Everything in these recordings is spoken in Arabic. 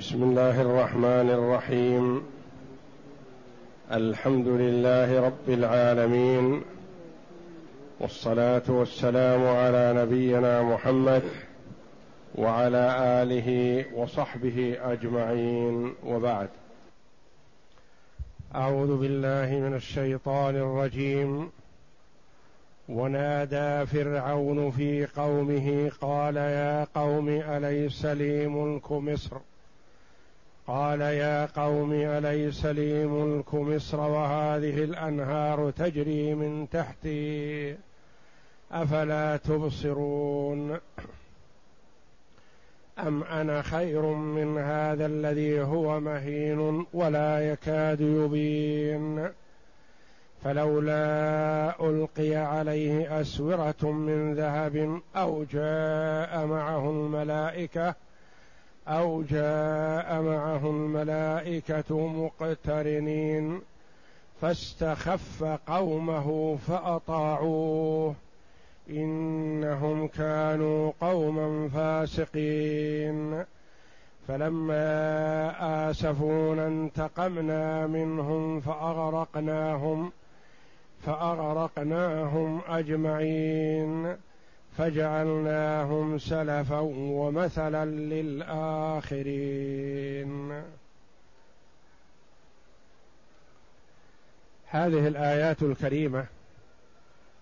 بسم الله الرحمن الرحيم. الحمد لله رب العالمين. والصلاة والسلام على نبينا محمد وعلى آله وصحبه أجمعين. وبعد. أعوذ بالله من الشيطان الرجيم. ونادى فرعون في قومه قال يا قوم أليس لي ملك مصر؟ قال يا قوم أليس لي ملك مصر وهذه الأنهار تجري من تحتي؟ أفلا تبصرون؟ أم أنا خير من هذا الذي هو مهين ولا يكاد يبين؟ فلولا ألقي عليه أسورة من ذهب أو جاء معه الملائكة أو جاء معه الملائكة مقترنين فاستخف قومه فأطاعوه إنهم كانوا قوما فاسقين. فلما آسفونا انتقمنا منهم فأغرقناهم فأغرقناهم أجمعين. فجعلناهم سلفا ومثلا للآخرين. هذه الآيات الكريمة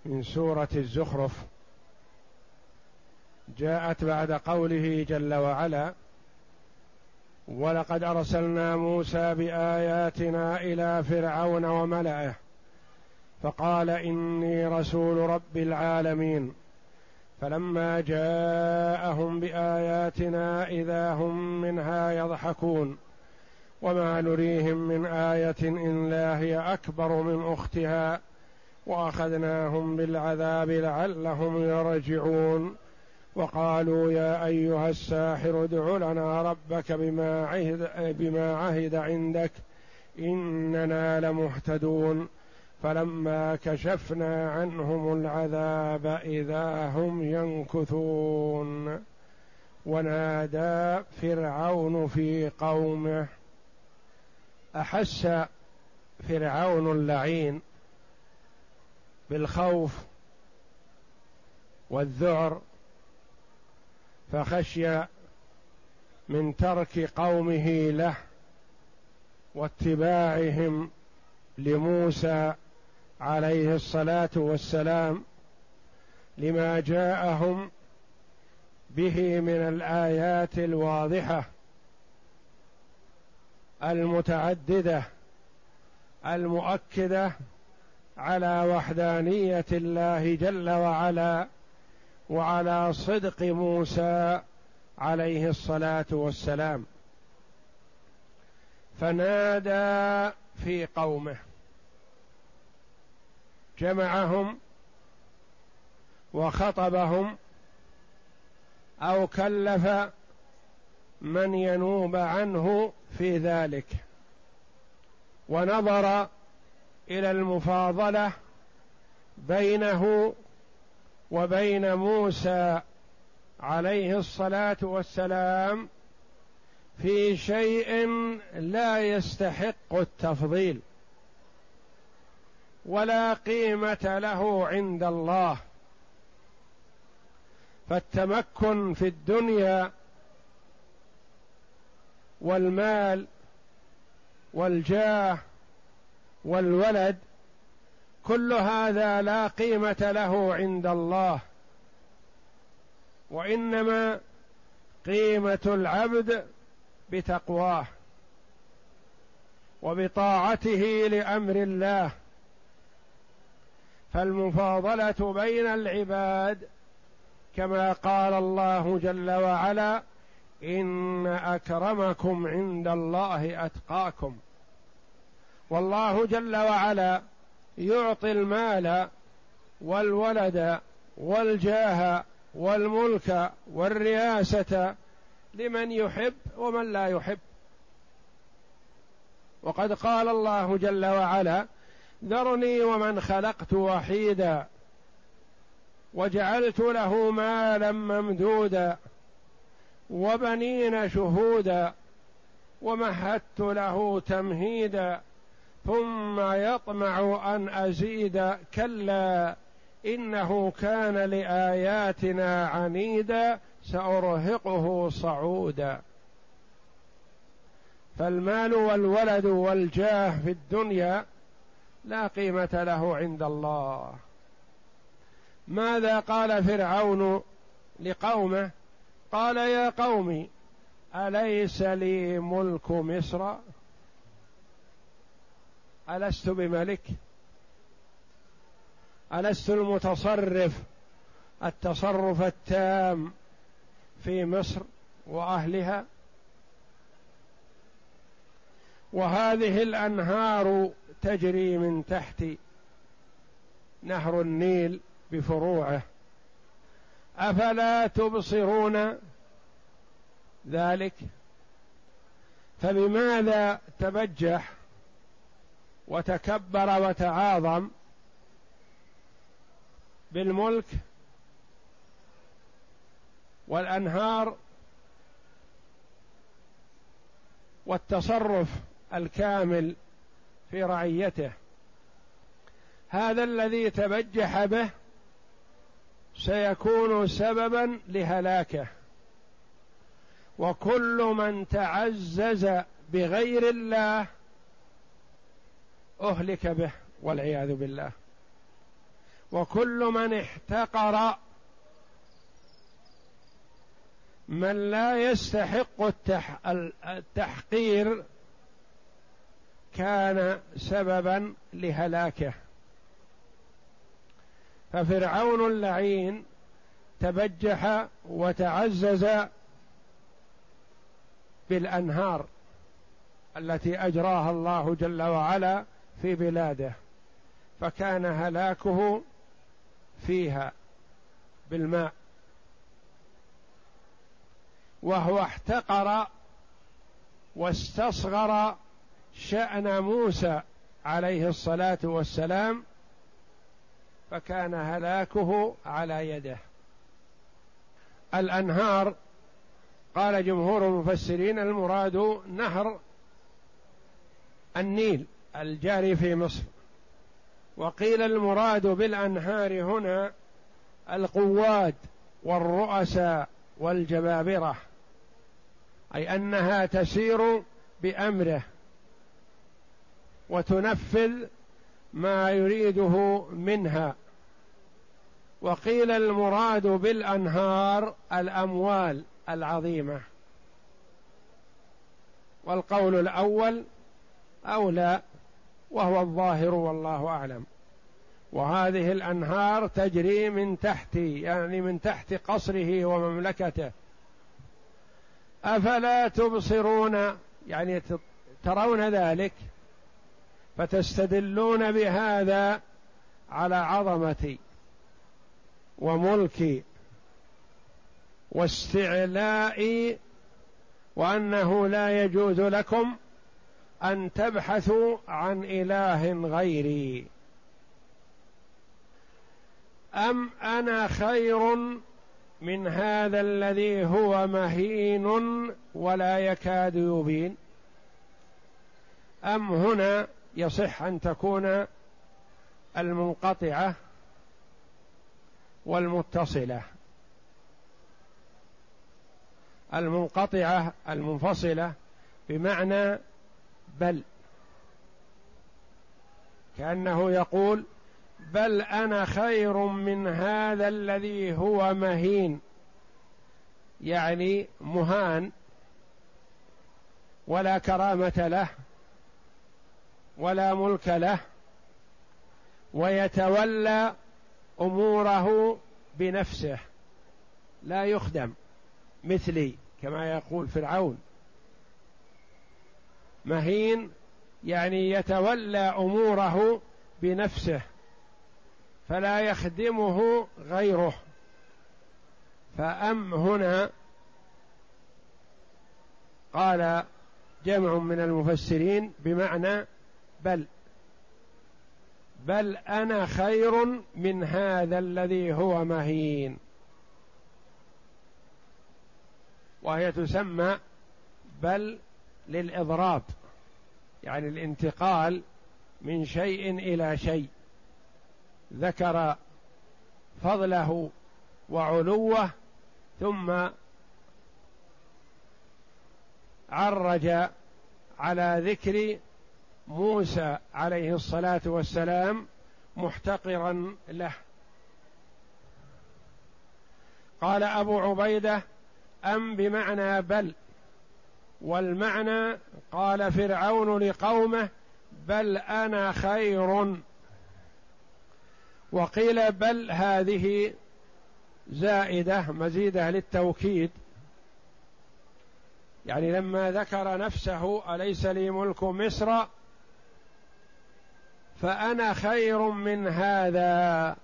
من سورة الزخرف جاءت بعد قوله جل وعلا ولقد أرسلنا موسى بآياتنا إلى فرعون وملئه فقال إني رسول رب العالمين فلما جاءهم بآياتنا إذا هم منها يضحكون. وما نريهم من آية إلا هي أكبر من أختها. وأخذناهم بالعذاب لعلهم يرجعون. وقالوا يا أيها الساحر ادع لنا ربك بما عهد, بما عهد عندك. إننا لمهتدون. فلما كشفنا عنهم العذاب إذا هم ينكثون. ونادى فرعون في قومه أحس فرعون اللعين بالخوف والذعر فخشي من ترك قومه له واتباعهم لموسى عليه الصلاة والسلام لما جاءهم به من الآيات الواضحة المتعددة المؤكدة على وحدانية الله جل وعلا وعلى صدق موسى عليه الصلاة والسلام. فنادى في قومه. جمعهم وخطبهم أو كلف من ينوب عنه في ذلك. ونظر إلى المفاضلة بينه وبين موسى عليه الصلاة والسلام في شيء لا يستحق التفضيل. ولا قيمة له عند الله. فالتمكن في الدنيا والمال والجاه والولد كل هذا لا قيمة له عند الله. وإنما قيمة العبد بتقواه وبطاعته لأمر الله. فالمفاضلة بين العباد كما قال الله جل وعلا إن أكرمكم عند الله أتقاكم. والله جل وعلا يعطي المال والولد والجاه والملك والرياسه لمن يحب ومن لا يحب. وقد قال الله جل وعلا ذرني ومن خلقت وحيدا وجعلت له مالا ممدودا وبنين شهودا ومهدت له تمهيدا ثم يطمع أن أزيد كلا إنه كان لآياتنا عنيدا سأرهقه صعودا. فالمال والولد والجاه في الدنيا لا قيمة له عند الله. ماذا قال فرعون لقومه؟ قال يا قوم أليس لي ملك مصر؟ ألست بملك؟ ألست المتصرف؟ التصرف التام في مصر وأهلها؟ وهذه الأنهار تجري من تحت نهر النيل بفروعه. أفلا تبصرون ذلك؟ فبماذا تبجح وتكبر وتعاظم بالملك والأنهار والتصرف الكامل في رعيته. هذا الذي تبجح به سيكون سببا لهلاكه. وكل من تعزز بغير الله أهلك به والعياذ بالله. وكل من احتقر من لا يستحق التحقير كان سببا لهلاكه. ففرعون اللعين تبجح وتعزز بالأنهار التي أجراها الله جل وعلا في بلاده فكان هلاكه فيها بالماء. وهو احتقر واستصغر شأن موسى عليه الصلاة والسلام فكان هلاكه على يده. الأنهار قال جمهور المفسرين المراد نهر النيل الجاري في مصر. وقيل المراد بالأنهار هنا القواد والرؤساء والجبابرة أي أنها تسير بأمره. وتنفذ ما يريده منها. وقيل المراد بالأنهار الأموال العظيمة. والقول الأول أولى وهو الظاهر والله أعلم. وهذه الأنهار تجري من تحت يعني من تحت قصره ومملكته. أفلا تبصرون؟ يعني ترون ذلك. فتستدلون بهذا على عظمتي وملكي واستعلائي وأنه لا يجوز لكم أن تبحثوا عن إله غيري. أم أنا خير من هذا الذي هو مهين ولا يكاد يبين؟ أم هنا يصح أن تكون المنقطعة والمتصلة. المنقطعة المنفصلة بمعنى بل. كأنه يقول بل أنا خير من هذا الذي هو مهين يعني مهان ولا كرامة له ولا ملك له ويتولى أموره بنفسه. لا يخدم مثلي كما يقول فرعون. مهين يعني يتولى أموره بنفسه فلا يخدمه غيره. فأم هنا قال جمع من المفسرين بمعنى بل بل أنا خير من هذا الذي هو مهين. وهي تسمى بل للإضراب يعني الانتقال من شيء إلى شيء. ذكر فضله وعلوه ثم عرج على ذكر موسى عليه الصلاة والسلام محتقرا له. قال أبو عبيدة أم بمعنى بل. والمعنى قال فرعون لقومه بل أنا خير. وقيل بل هذه زائدة مزيدة للتوكيد. يعني لما ذكر نفسه أليس لي ملك مصر؟ فأنا خير من هذا.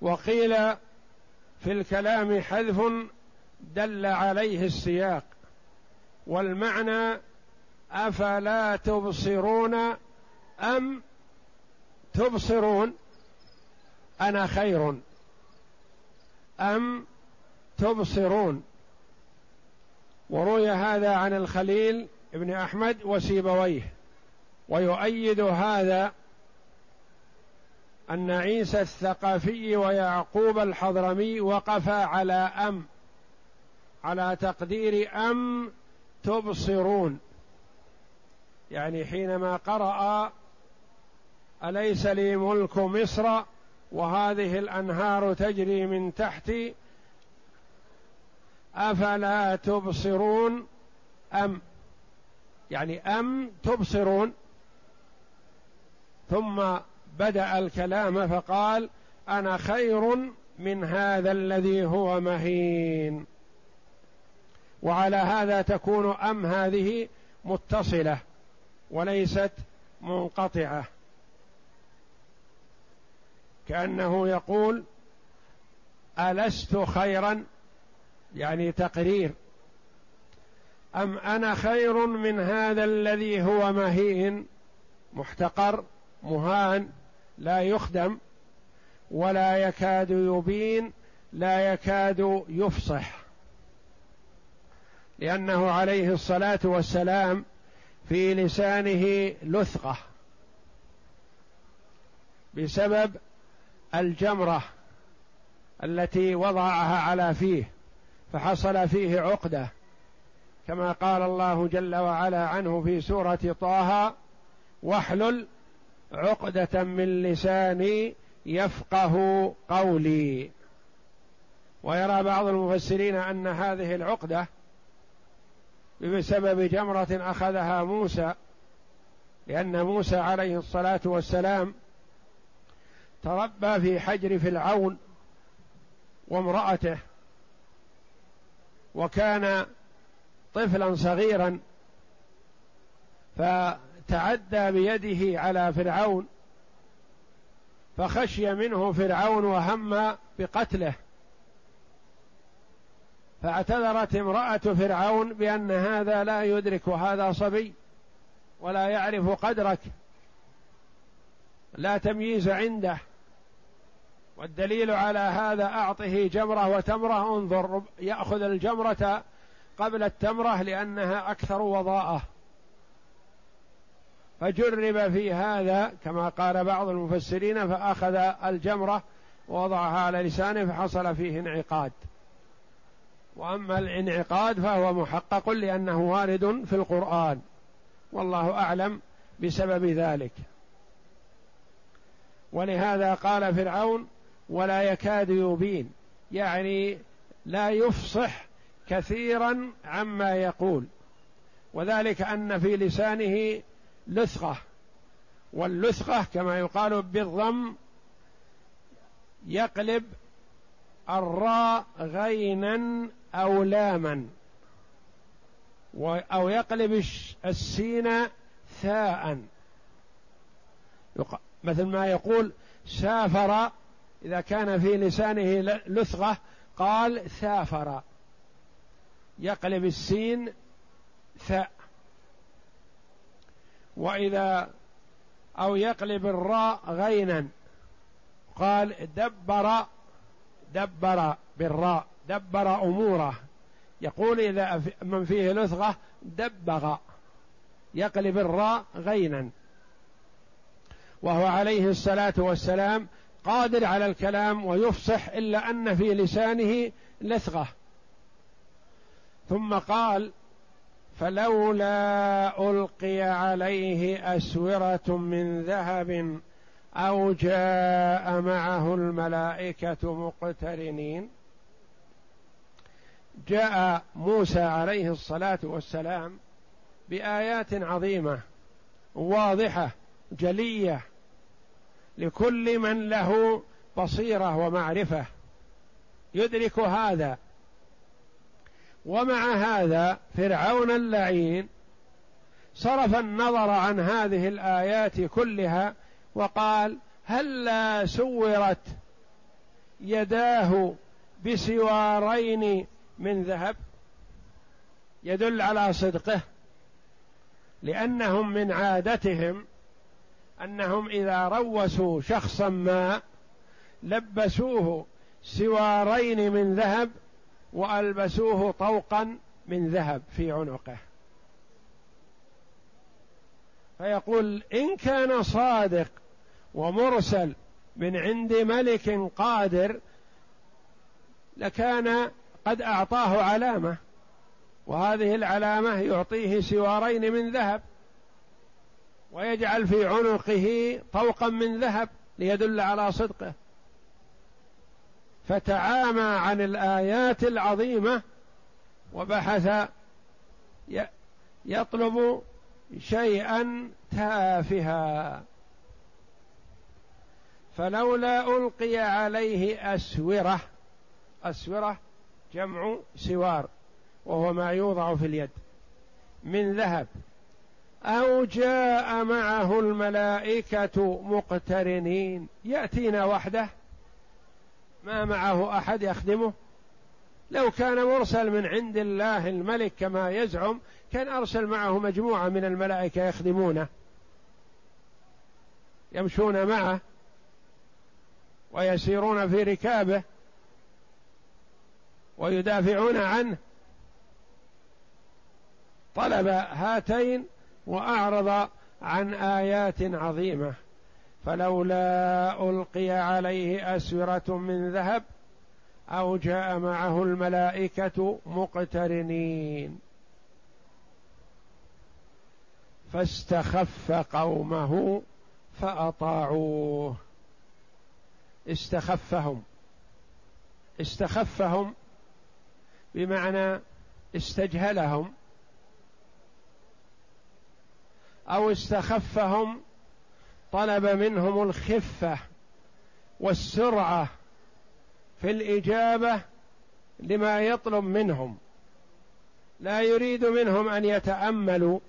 وقيل في الكلام حذف دل عليه السياق والمعنى أفلا تبصرون أم تبصرون؟ أنا خير. أم تبصرون؟ وروي هذا عن الخليل ابن أحمد وسيبويه. ويؤيد هذا أن عيسى الثقافي ويعقوب الحضرمي وقفا على أم على تقدير أم تبصرون. يعني حينما قرأ أليس لي ملك مصر وهذه الأنهار تجري من تحتي أفلا تبصرون أم؟ يعني أم تبصرون؟ ثم بدأ الكلام فقال أنا خير من هذا الذي هو مهين. وعلى هذا تكون أم هذه متصلة وليست منقطعة. كأنه يقول ألست خيرا يعني تقرير أم أنا خير من هذا الذي هو مهين؟ محتقر. مهان لا يخدم ولا يكاد يبين لا يكاد يفصح. لأنه عليه الصلاة والسلام في لسانه لثقة بسبب الجمرة التي وضعها على فيه فحصل فيه عقدة. كما قال الله جل وعلا عنه في سورة طه واحلل عقدة من لساني يفقه قولي. ويرى بعض المفسرين أن هذه العقدة بسبب جمرة أخذها موسى لأن موسى عليه الصلاة والسلام تربى في حجر فرعون وامرأته وكان طفلا صغيرا. فتعدى بيده على فرعون فخشي منه فرعون وهم بقتله. فاعتذرت امرأة فرعون بأن هذا لا يدرك هذا صبي ولا يعرف قدرك. لا تمييز عنده. والدليل على هذا أعطه جمرة وتمرة. انظر يأخذ الجمرة قبل التمرة لأنها أكثر وضاءة. فجرب في هذا كما قال بعض المفسرين فأخذ الجمرة ووضعها على لسانه فحصل فيه انعقاد. وأما الانعقاد فهو محقق لأنه وارد في القرآن. والله أعلم بسبب ذلك. ولهذا قال فرعون ولا يكاد يبين يعني لا يفصح كثيرا عما يقول. وذلك أن في لسانه لثقه واللثقة كما يقال بالضم يقلب الراء غينا أو لاما. أو يقلب السين ثاء. مثل ما يقول سافر إذا كان في لسانه لثغة قال ثافر يقلب السين ثاء. وإذا أو يقلب الراء غينا. قال دبر دبر بالراء دبر أموره. يقول إذا من فيه لثغة دبغ. يقلب الراء غينا. وهو عليه الصلاة والسلام قادر على الكلام ويفصح إلا أن في لسانه لثغة. ثم قال فلولا ألقي عليه أسورة من ذهب أو جاء معه الملائكة مقترنين جاء موسى عليه الصلاة والسلام بآيات عظيمة واضحة جلية لكل من له بصيرة ومعرفة يدرك هذا. ومع هذا فرعون اللعين صرف النظر عن هذه الآيات كلها وقال هلا سورت يداه بسوارين من ذهب يدل على صدقه لأنهم من عادتهم أنهم إذا روسوا شخصا ما لبسوه سوارين من ذهب وألبسوه طوقا من ذهب في عنقه. فيقول إن كان صادق ومرسل من عند ملك قادر لكان قد أعطاه علامة وهذه العلامة يعطيه سوارين من ذهب ويجعل في عنقه طوقا من ذهب ليدل على صدقه. فتعامى عن الآيات العظيمة وبحث يطلب شيئا تافها. فلولا ألقي عليه أسورة أسورة جمع سوار وهو ما يوضع في اليد من ذهب أو جاء معه الملائكة مقترنين يأتينا وحده ما معه أحد يخدمه؟ لو كان مرسل من عند الله الملك كما يزعم كان أرسل معه مجموعة من الملائكة يخدمونه. يمشون معه ويسيرون في ركابه ويدافعون عنه. طلب هاتين وأعرض عن آيات عظيمة. فلولا ألقي عليه أسورة من ذهب أو جاء معه الملائكة مقترنين. فاستخف قومه فأطاعوه. استخفهم. استخفهم بمعنى استجهلهم. أو استخفهم طلب منهم الخفة والسرعة في الإجابة لما يطلب منهم. لا يريد منهم أن يتأملوا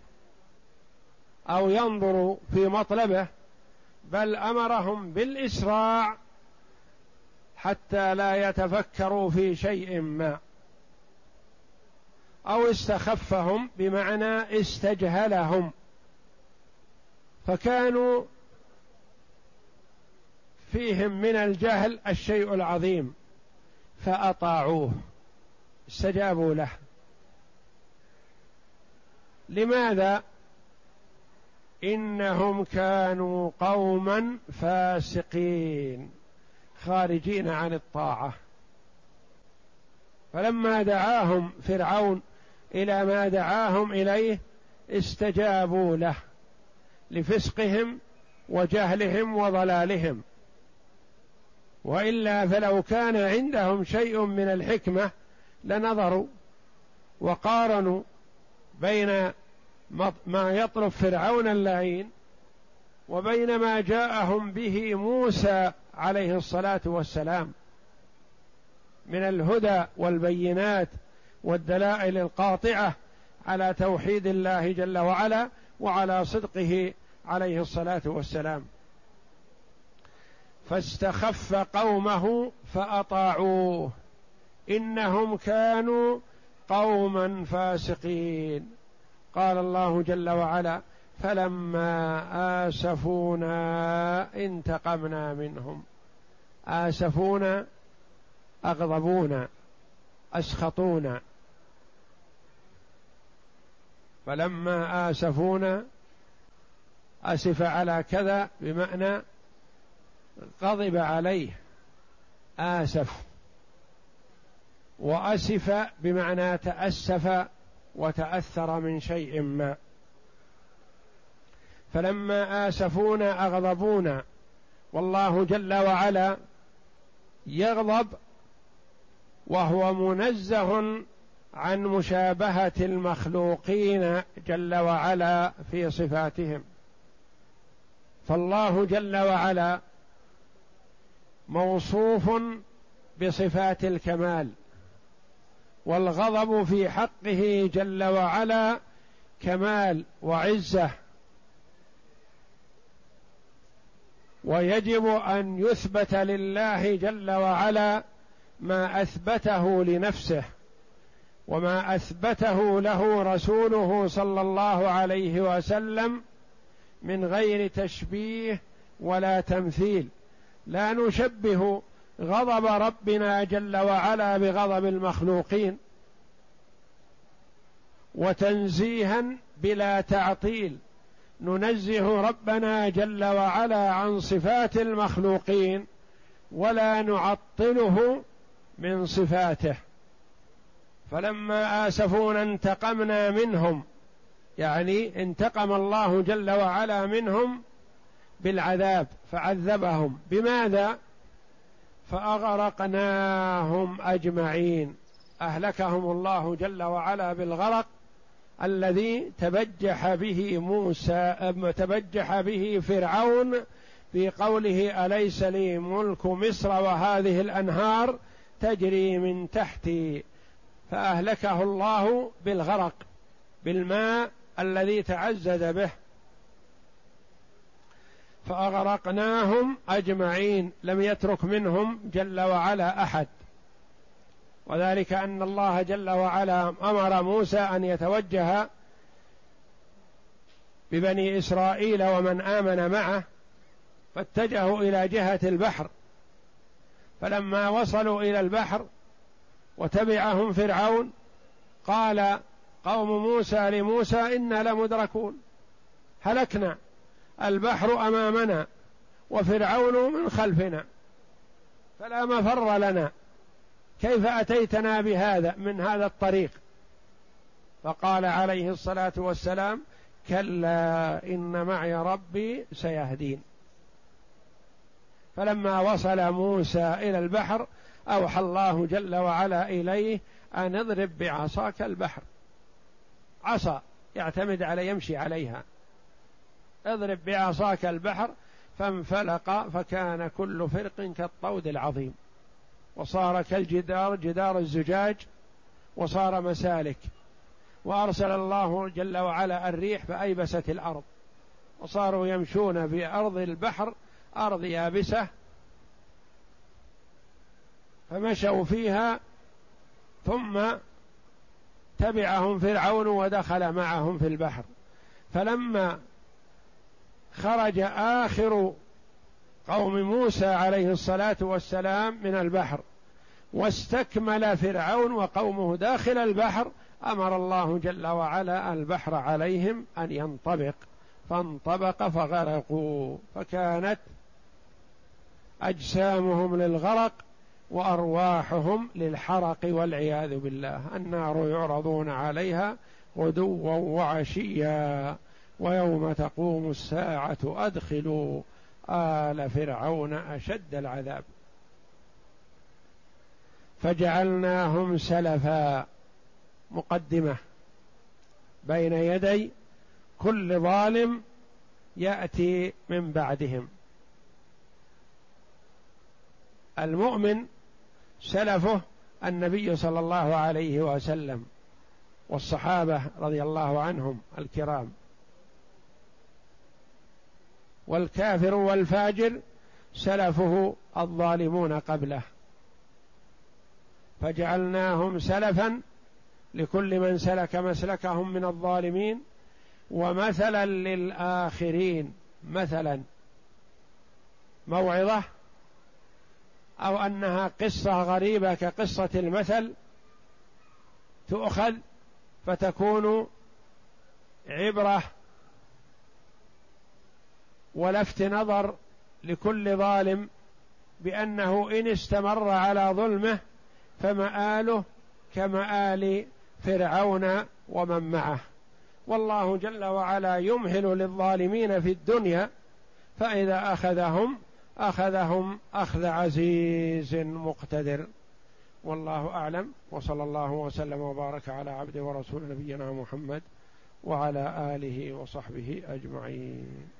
أو ينظروا في مطلبه بل أمرهم بالإسراع حتى لا يتفكروا في شيء ما أو استخفهم بمعنى استجهلهم. فكانوا فيهم من الجهل الشيء العظيم فأطاعوه استجابوا له. لماذا؟ إنهم كانوا قوما فاسقين خارجين عن الطاعة. فلما دعاهم فرعون إلى ما دعاهم إليه استجابوا له لفسقهم وجهلهم وضلالهم. وإلا فلو كان عندهم شيء من الحكمة لنظروا وقارنوا بين ما يطلب فرعون اللعين وبين ما جاءهم به موسى عليه الصلاة والسلام من الهدى والبينات والدلائل القاطعة على توحيد الله جل وعلا وعلى صدقه عليه الصلاة والسلام. فاستخف قومه فأطاعوه. إنهم كانوا قوما فاسقين. قال الله جل وعلا فلما آسفونا انتقمنا منهم. آسفونا أغضبونا أسخطونا. فلما آسفونا أسف على كذا بمعنى غضب عليه آسف. وأسف بمعنى تأسف وتأثر من شيء ما. فلما آسفونا أغضبونا. والله جل وعلا يغضب وهو منزه عن مشابهة المخلوقين جل وعلا في صفاتهم. فالله جل وعلا موصوف بصفات الكمال والغضب في حقه جل وعلا كمال وعزة. ويجب أن يثبت لله جل وعلا ما أثبته لنفسه وما أثبته له رسوله صلى الله عليه وسلم من غير تشبيه ولا تمثيل. لا نشبه غضب ربنا جل وعلا بغضب المخلوقين وتنزيها بلا تعطيل. ننزه ربنا جل وعلا عن صفات المخلوقين ولا نعطله من صفاته. فلما آسفونا انتقمنا منهم يعني انتقم الله جل وعلا منهم بالعذاب فعذبهم. بماذا؟ فأغرقناهم أجمعين. أهلكهم الله جل وعلا بالغرق الذي تبجح به موسى تبجح به فرعون في قوله أليس لي ملك مصر وهذه الأنهار تجري من تحتي؟ فأهلكه الله بالغرق بالماء الذي تعزز به. فأغرقناهم أجمعين لم يترك منهم جل وعلا أحد. وذلك أن الله جل وعلا أمر موسى أن يتوجه ببني إسرائيل ومن آمن معه فاتجهوا إلى جهة البحر. فلما وصلوا إلى البحر وتبعهم فرعون قال قوم موسى لموسى إنا لمدركون. هلكنا. البحر أمامنا وفرعون من خلفنا فلا مفر لنا. كيف أتيتنا بهذا من هذا الطريق؟ فقال عليه الصلاة والسلام كلا إن معي ربي سيهدين. فلما وصل موسى إلى البحر أوحى الله جل وعلا إليه أن اضرب بعصاك البحر. عصا يعتمد على يمشي عليها. اضرب بعصاك البحر فانفلق فكان كل فرق كالطود العظيم. وصار كالجدار جدار الزجاج وصار مسالك. وأرسل الله جل وعلا الريح فأيبست الأرض. وصاروا يمشون في ارض البحر أرض يابسة. فمشوا فيها ثم تبعهم فرعون ودخل معهم في البحر. فلما خرج آخر قوم موسى عليه الصلاة والسلام من البحر واستكمل فرعون وقومه داخل البحر أمر الله جل وعلا البحر عليهم أن ينطبق فانطبق فغرقوا فكانت أجسامهم للغرق وأرواحهم للحرق والعياذ بالله النار يعرضون عليها غدوا وعشيا. ويوم تقوم الساعة أدخلوا آل فرعون أشد العذاب. فجعلناهم سلفا مقدمة بين يدي كل ظالم يأتي من بعدهم. المؤمن سلفه النبي صلى الله عليه وسلم والصحابة رضي الله عنهم الكرام. والكافر والفاجر سلفه الظالمون قبله. فجعلناهم سلفا لكل من سلك مسلكهم من الظالمين ومثلا للآخرين. مثلا موعظة أو أنها قصة غريبة كقصة المثل تؤخذ فتكون عبرة ولفت نظر لكل ظالم بأنه إن استمر على ظلمه فمآله كمآل فرعون ومن معه. والله جل وعلا يمهل للظالمين في الدنيا فإذا أخذهم أخذهم أخذ عزيز مقتدر. والله أعلم وصلى الله وسلم وبارك على عبد ورسول نبينا محمد وعلى آله وصحبه أجمعين.